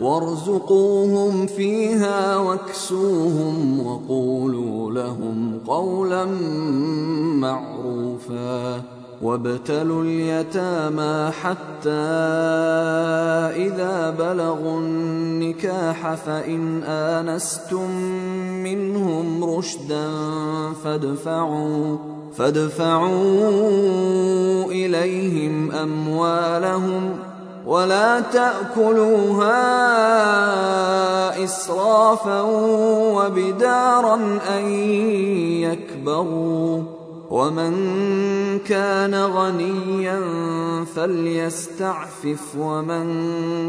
وارزقوهم فيها واكسوهم وقولوا لهم قولا معروفا وابتلوا اليتامى حتى إذا بلغوا النكاح فإن آنستم منهم رشدا فادفعوا فادفعوا إليهم أموالهم ۖ ولا تأكلوها إسرافا وبدارا أن يكبروا. ومن كان غنيا فليستعفف ومن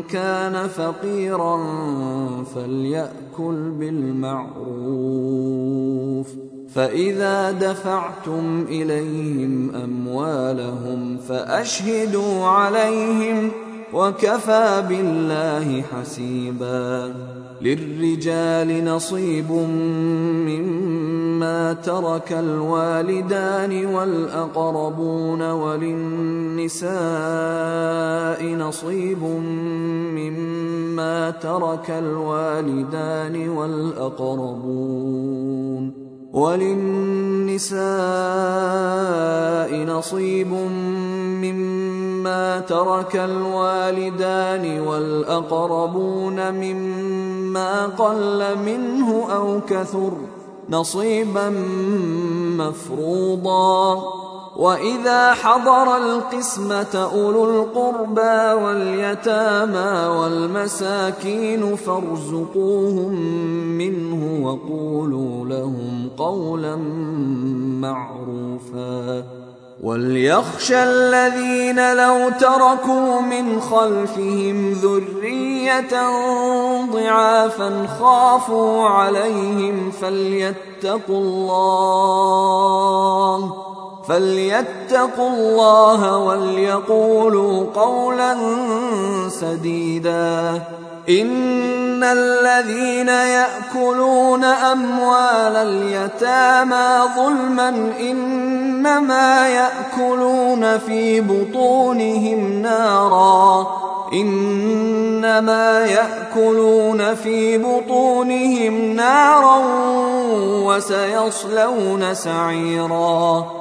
كان فقيرا فليأكل بالمعروف. فإذا دفعتم إليهم أموالهم فأشهدوا عليهم ۖ وكفى بالله حسيبا للرجال نصيب مما ترك الوالدان والأقربون وللنساء نصيب مما ترك الوالدان والأقربون وللنساء نصيب مما ترك الوالدان والأقربون مما قل منه أو كثر نصيبا مفروضا واذا حضر القسمه اولو القربى واليتامى والمساكين فارزقوهم منه وقولوا لهم قولا معروفا وليخشى الذين لو تركوا من خلفهم ذريه ضعافا خافوا عليهم فليتقوا الله فليتقوا الله وليقولوا قولا سديدا ان الذين ياكلون اموال اليتامى ظلما انما ياكلون في بطونهم نارا إنما يأكلون في بطونهم نارا وسيصلون سعيرا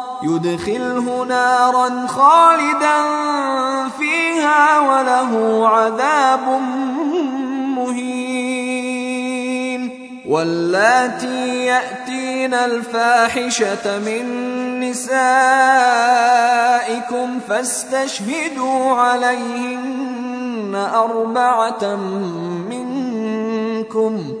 يدخله نارا خالدا فيها وله عذاب مهين. واللاتي يأتين الفاحشة من نسائكم فاستشهدوا عليهن أربعة منكم.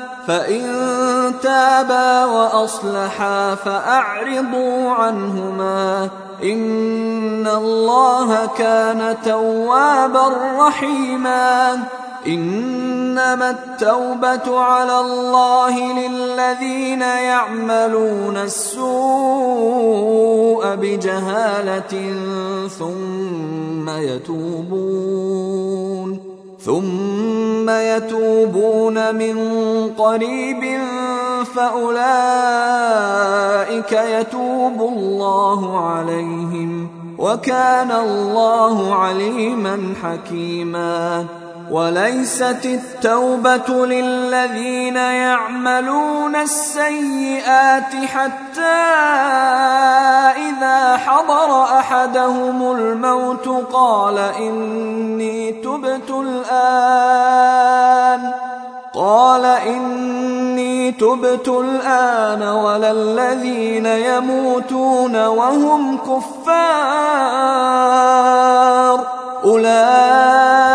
فإن تابا وأصلحا فأعرضوا عنهما إن الله كان توابا رحيما إنما التوبة على الله للذين يعملون السوء بجهالة ثم يتوبون ثم يتوبون من قريب فأولئك يتوب الله عليهم وكان الله عليما حكيما وليست التوبة للذين يعملون السيئات حتى إذا حضر أحدهم الموت قال إني تبت الآن قال إني تبت الآن ولا الذين يموتون وهم كفار. أولئك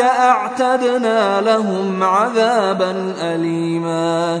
أعتدنا لهم عذابا أليما.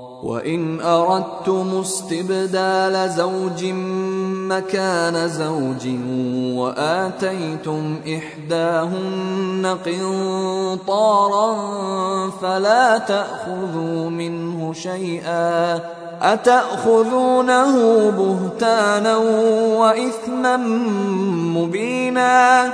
وإن أردتم استبدال زوج مكان زوج وآتيتم إحداهن قنطارا فلا تأخذوا منه شيئا أتأخذونه بهتانا وإثما مبينا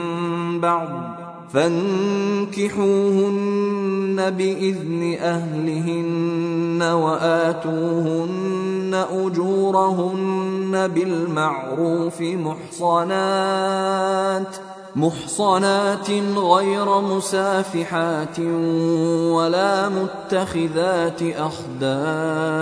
بعض فانكحوهن بإذن أهلهن وآتوهن أجورهن بالمعروف محصنات محصنات غير مسافحات ولا متخذات أخدان.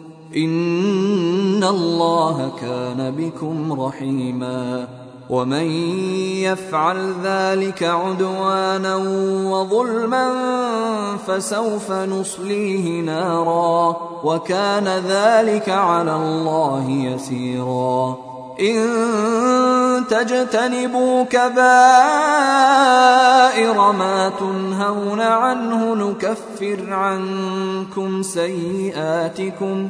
ان الله كان بكم رحيما ومن يفعل ذلك عدوانا وظلما فسوف نصليه نارا وكان ذلك على الله يسيرا ان تجتنبوا كبائر ما تنهون عنه نكفر عنكم سيئاتكم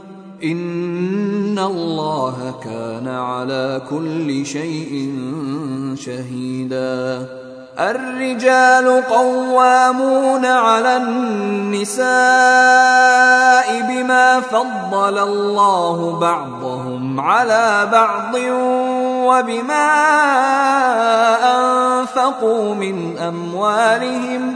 ان الله كان على كل شيء شهيدا. الرجال قوامون على النساء بما فضل الله بعضهم على بعض وبما انفقوا من اموالهم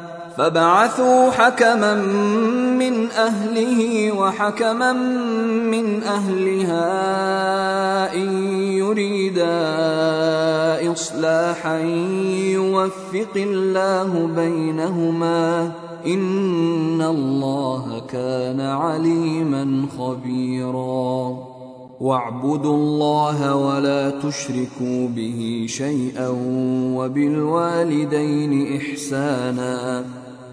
فبعثوا حكما من أهله وحكما من أهلها إن يريدا إصلاحا يوفق الله بينهما إن الله كان عليما خبيرا واعبدوا الله ولا تشركوا به شيئا وبالوالدين إحسانا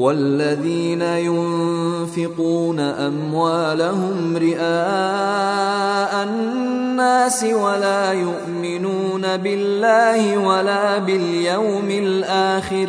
والذين ينفقون أموالهم رئاء الناس ولا يؤمنون بالله ولا باليوم الآخر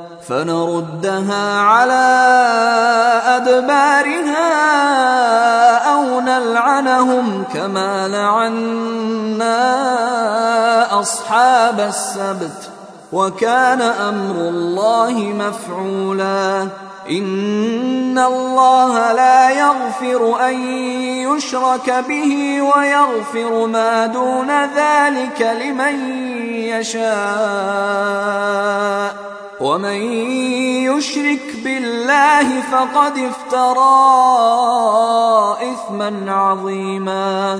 فنردها على أدبارها أو نلعنهم كما لعنا أصحاب السبت وكان أمر الله مفعولا. إن الله لا يغفر أن يشرك به ويغفر ما دون ذلك لمن يشاء ومن يشرك بالله فقد افترى اثما عظيما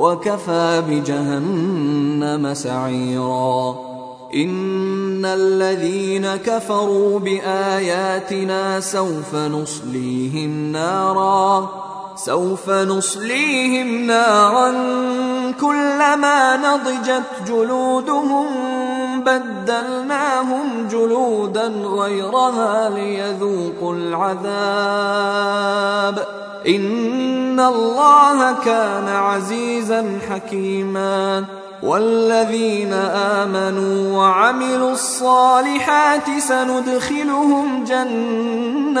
وكفى بجهنم سعيرا. إن الذين كفروا بآياتنا سوف نصليهم نارا. سوف نصليهم نارا كلما نضجت جلودهم بدلناهم جلودا غيرها ليذوقوا العذاب. ان الله كان عزيزا حكيما والذين امنوا وعملوا الصالحات سندخلهم جنات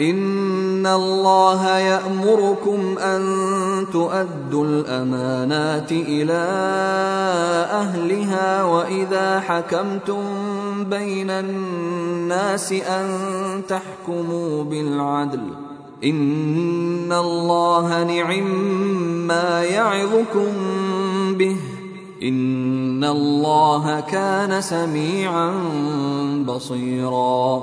ان الله يامركم ان تؤدوا الامانات إلى اهلها واذا حكمتم بين الناس ان تحكموا بالعدل ان الله نعم ما يعظكم به ان الله كان سميعا بصيرا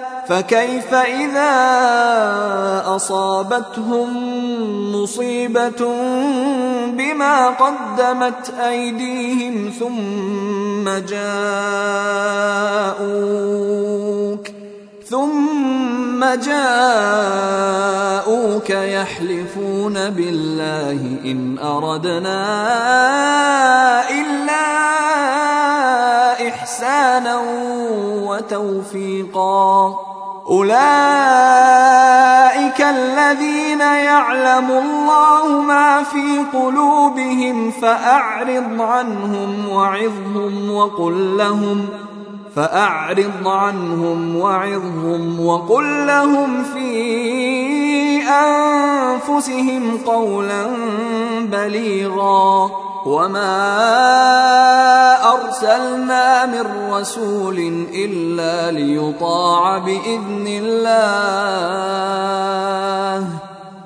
فكيف إذا أصابتهم مصيبة بما قدمت أيديهم ثم جاءوك ثم جاءوك يحلفون بالله إن أردنا إلا إحسانا وتوفيقا. أولئك الذين يعلم الله ما في قلوبهم فأعرض عنهم وعظهم وقل لهم فأعرض عنهم وعظهم وقل لهم في أنفسهم قولا بليغا وما أرسلنا من رسول إلا ليطاع بإذن الله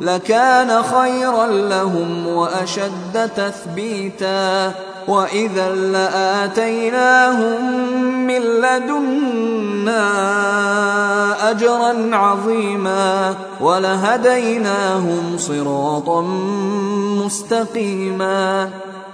لكان خيرا لهم وأشد تثبيتا وإذا لآتيناهم من لدنا أجرا عظيما ولهديناهم صراطا مستقيما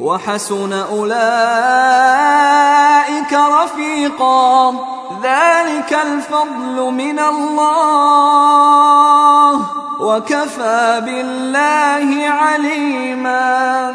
وحسن أولئك رفيقا. ذلك الفضل من الله. وكفى بالله عليما.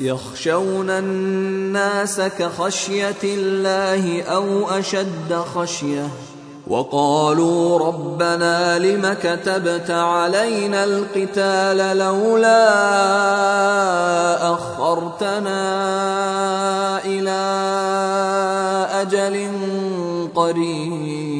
يخشون الناس كخشية الله أو أشد خشية. وقالوا ربنا لم كتبت علينا القتال لولا أخرتنا إلى أجل قريب.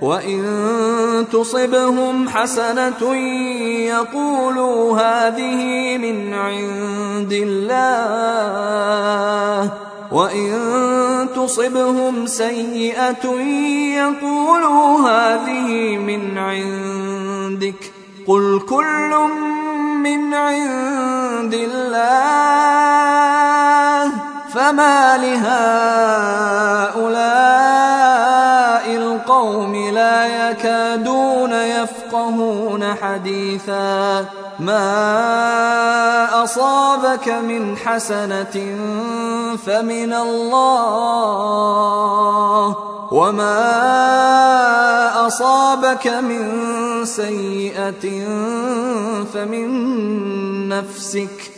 وإن تصبهم حسنة يقولوا هذه من عند الله وإن تصبهم سيئة يقولوا هذه من عندك قل كل من عند الله فما لهؤلاء القوم لا يكادون يفقهون حديثا. ما أصابك من حسنة فمن الله. وما أصابك من سيئة فمن نفسك.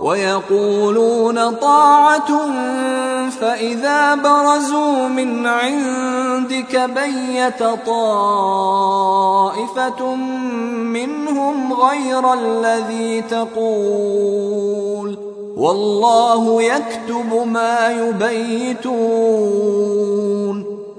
ويقولون طاعة فإذا برزوا من عندك بيت طائفة منهم غير الذي تقول. والله يكتب ما يبيتون.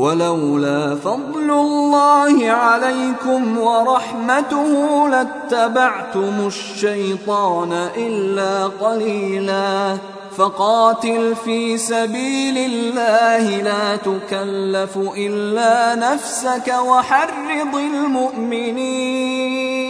ولولا فضل الله عليكم ورحمته لاتبعتم الشيطان إلا قليلا. فقاتل في سبيل الله لا تكلف إلا نفسك وحرض المؤمنين.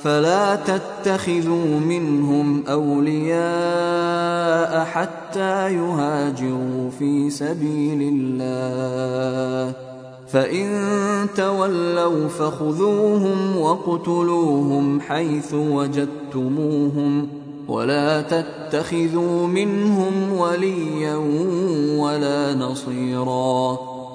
فلا تتخذوا منهم أولياء حتى يهاجروا في سبيل الله. فإن تولوا فخذوهم وَاقْتُلُوهُمْ حيث وجدتموهم ولا تتخذوا منهم وليا ولا نصيرا.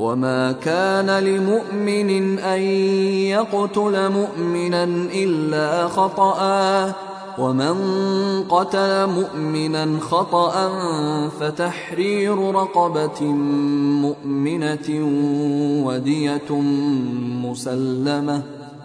وما كان لمؤمن ان يقتل مؤمنا الا خطأ ومن قتل مؤمنا خطأ فتحرير رقبة مؤمنة ودية مسلمة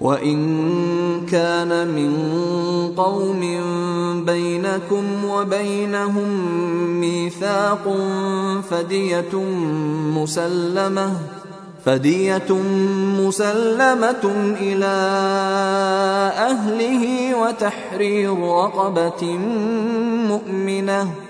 وإن كان من قوم بينكم وبينهم ميثاق فدية مسلمة فدية مسلمة إلى أهله وتحرير رقبة مؤمنة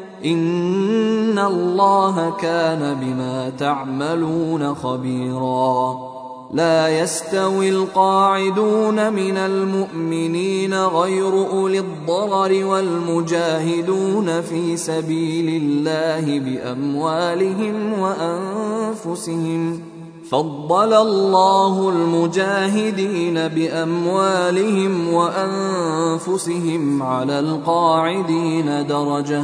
ان الله كان بما تعملون خبيرا. لا يستوي القاعدون من المؤمنين غير اولي الضرر والمجاهدون في سبيل الله باموالهم وانفسهم. فضل الله المجاهدين باموالهم وانفسهم على القاعدين درجه.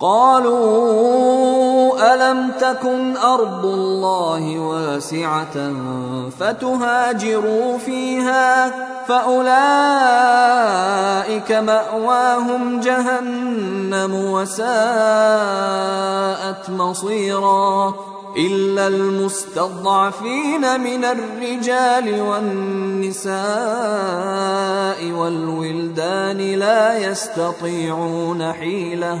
قالوا ألم تكن أرض الله واسعة فتهاجروا فيها فأولئك مأواهم جهنم وساءت مصيرا إلا المستضعفين من الرجال والنساء والولدان لا يستطيعون حيلة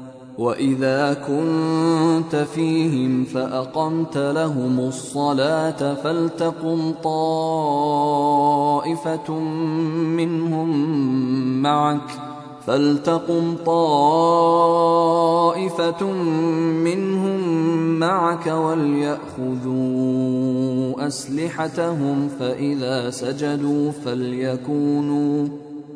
وإذا كنت فيهم فأقمت لهم الصلاة فلتقم طائفة منهم معك فلتقم طائفة منهم معك وليأخذوا أسلحتهم فإذا سجدوا فليكونوا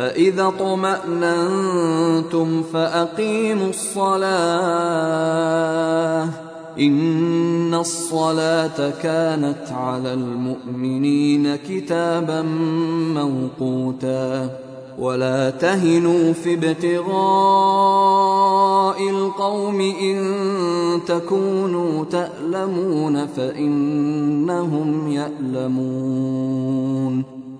فإذا طمأننتم فأقيموا الصلاة إن الصلاة كانت على المؤمنين كتابا موقوتا ولا تهنوا في ابتغاء القوم إن تكونوا تألمون فإنهم يألمون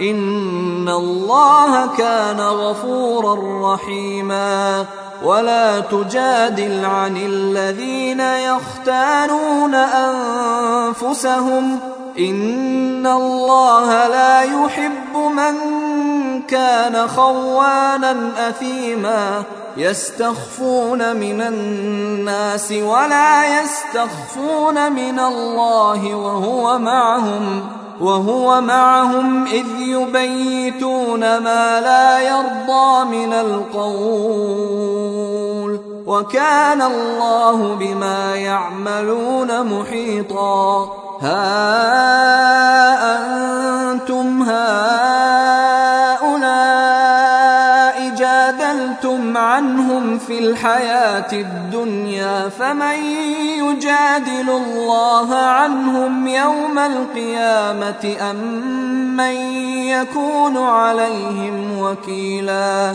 إن الله كان غفورا رحيما ولا تجادل عن الذين يختانون أنفسهم إن الله لا يحب من كان خوانا أثيما يستخفون من الناس ولا يستخفون من الله وهو معهم وهو معهم إذ يبيتون ما لا يرضى من القول وكان الله بما يعملون محيطا ها أنتم هؤلاء في الحياة الدنيا فمن يجادل الله عنهم يوم القيامة أم من يكون عليهم وكيلا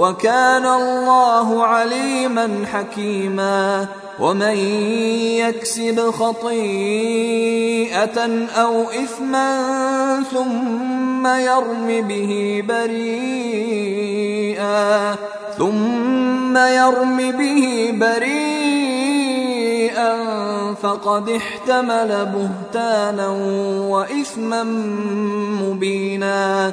وكان الله عليما حكيما ومن يكسب خطيئة أو إثما ثم يرم به بريئا ثم يرم به بريئا فقد احتمل بهتانا وإثما مبينا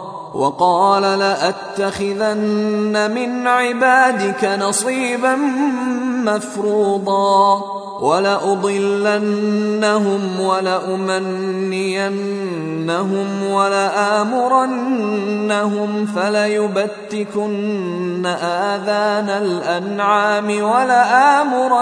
وقال لأتخذن من عبادك نصيبا مفروضا ولأضلنهم ولأمنينهم ولآمرنهم فليبتكن آذان الأنعام ولآمرنهم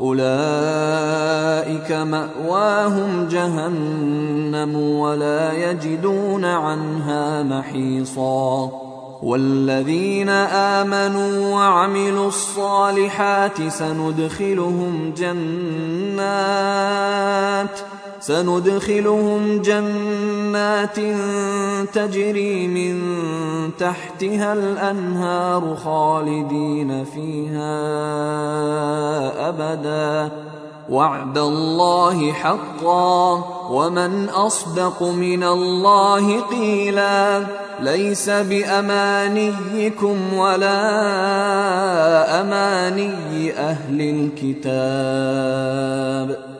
أولئك مأواهم جهنم ولا يجدون عنها محيصا. والذين آمنوا وعملوا الصالحات سندخلهم جنات سندخلهم جنات تجري من تحتها الأنهار خالدين فيها أبداً. وعد الله حقا ومن أصدق من الله قيلا. ليس بأمانيكم ولا أماني أهل الكتاب.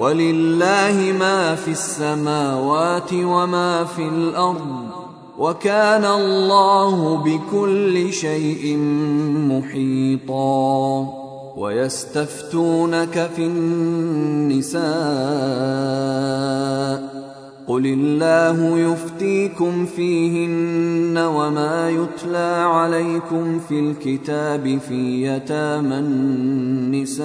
ولله ما في السماوات وما في الأرض وكان الله بكل شيء محيطا ويستفتونك في النساء قل الله يفتيكم فيهن وما يتلى عليكم في الكتاب في يتامى النساء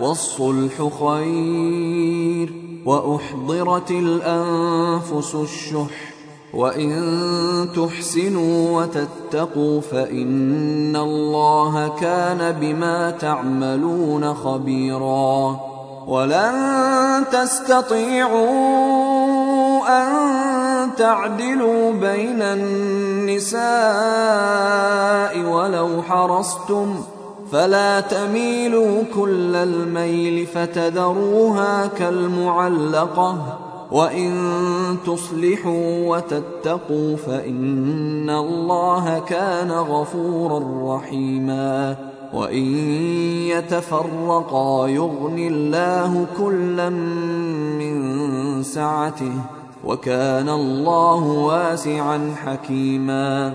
والصلح خير وأحضرت الأنفس الشح وإن تحسنوا وتتقوا فإن الله كان بما تعملون خبيرا ولن تستطيعوا أن تعدلوا بين النساء ولو حرصتم فلا تميلوا كل الميل فتذروها كالمعلقة وإن تصلحوا وتتقوا فإن الله كان غفورا رحيما وإن يتفرقا يغن الله كلا من سعته وكان الله واسعا حكيما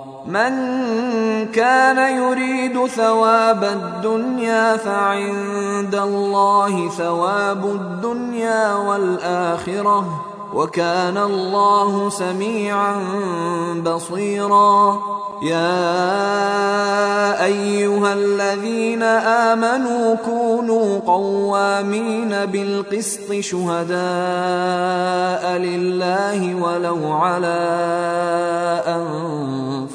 من كان يريد ثواب الدنيا فعند الله ثواب الدنيا والآخرة وكان الله سميعا بصيرا. يا أيها الذين آمنوا كونوا قوامين بالقسط شهداء لله ولو على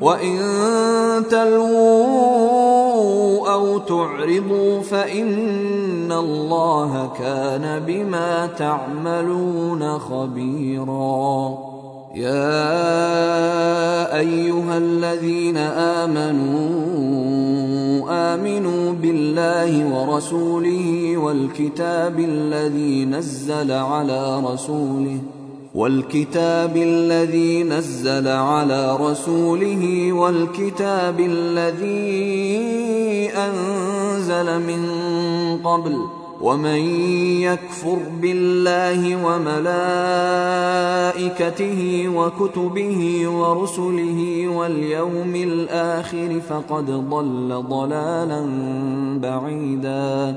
وان تلووا أو تعرضوا فان الله كان بما تعملون خبيرا يا ايها الذين امنوا امنوا بالله ورسوله والكتاب الذي نزل على رسوله والكتاب الذي نزل على رسوله والكتاب الذي أنزل من قبل ومن يكفر بالله وملائكته وكتبه ورسله واليوم الآخر فقد ضل ضلالا بعيدا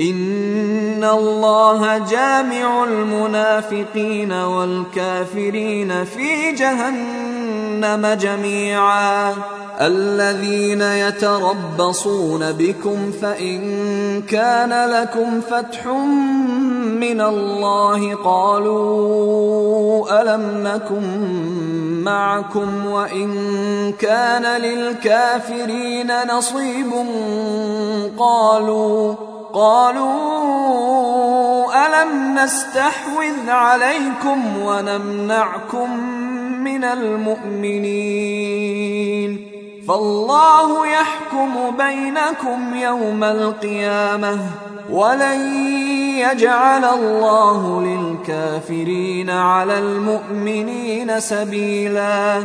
ان الله جامع المنافقين والكافرين في جهنم جميعا الذين يتربصون بكم فان كان لكم فتح من الله قالوا الم نكن معكم وان كان للكافرين نصيب قالوا قالوا ألم نستحوذ عليكم ونمنعكم من المؤمنين فالله يحكم بينكم يوم القيامة ولن يجعل الله للكافرين على المؤمنين سبيلا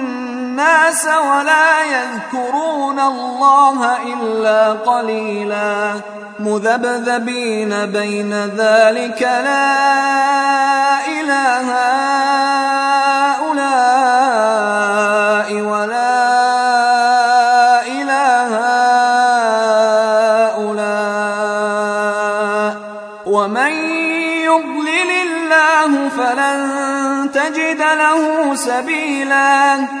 ولا يذكرون الله إلا قليلا. مذبذبين بين ذلك لا إله هؤلاء ولا إله هؤلاء. ومن يضلل الله فلن تجد له سبيلا.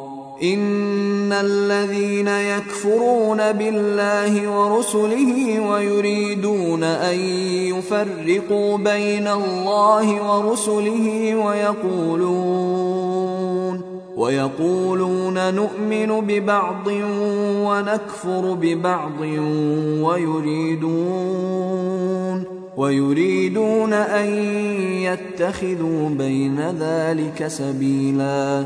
ان الذين يكفرون بالله ورسله ويريدون ان يفرقوا بين الله ورسله ويقولون ويقولون نؤمن ببعض ونكفر ببعض ويريدون ويريدون ان يتخذوا بين ذلك سبيلا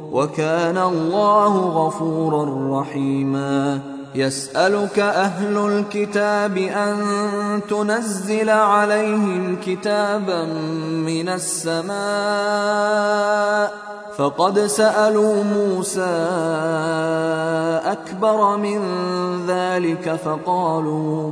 وكان الله غفورا رحيما. يسألك أهل الكتاب أن تنزل عليهم كتابا من السماء. فقد سألوا موسى أكبر من ذلك فقالوا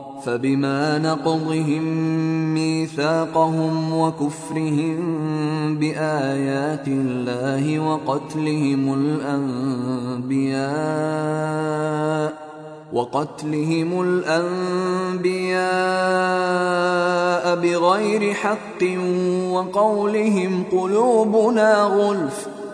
فبما نقضهم ميثاقهم وكفرهم بآيات الله وقتلهم الأنبياء وقتلهم الأنبياء بغير حق وقولهم قلوبنا غلف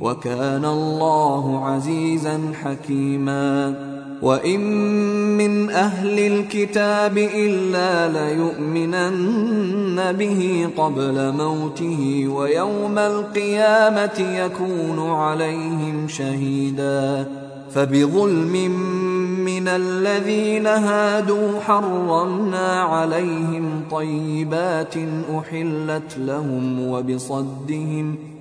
وكان الله عزيزا حكيما. وإن من أهل الكتاب إلا ليؤمنن به قبل موته ويوم القيامة يكون عليهم شهيدا. فبظلم من الذين هادوا حرمنا عليهم طيبات أحلت لهم وبصدهم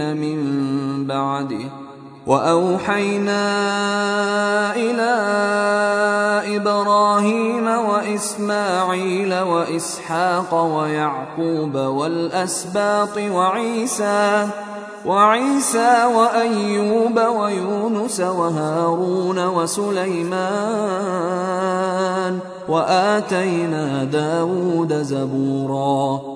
النبيين من بعده. وأوحينا إلى إبراهيم وإسماعيل وإسحاق ويعقوب والأسباط وعيسى وعيسى وأيوب ويونس وهارون وسليمان وآتينا داود زبورا.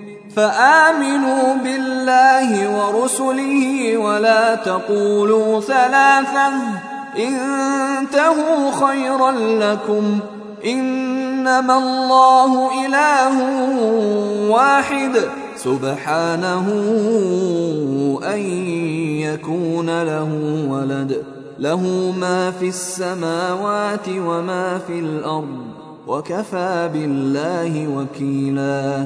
فآمنوا بالله ورسله ولا تقولوا ثلاثة. انتهوا خيرا لكم. إنما الله إله واحد. سبحانه أن يكون له ولد. له ما في السماوات وما في الأرض. وكفى بالله وكيلا.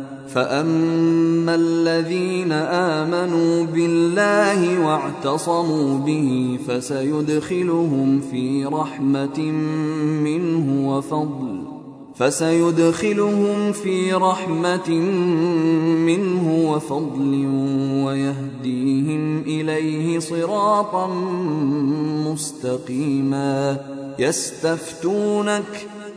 فاما الذين امنوا بالله واعتصموا به فسيدخلهم في رحمه منه وفضل فسيدخلهم في رحمة منه وفضل ويهديهم إليه صراطا مستقيما يستفتونك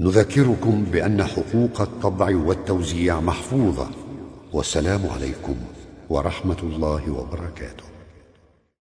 نذكركم بأن حقوق الطبع والتوزيع محفوظة والسلام عليكم ورحمة الله وبركاته.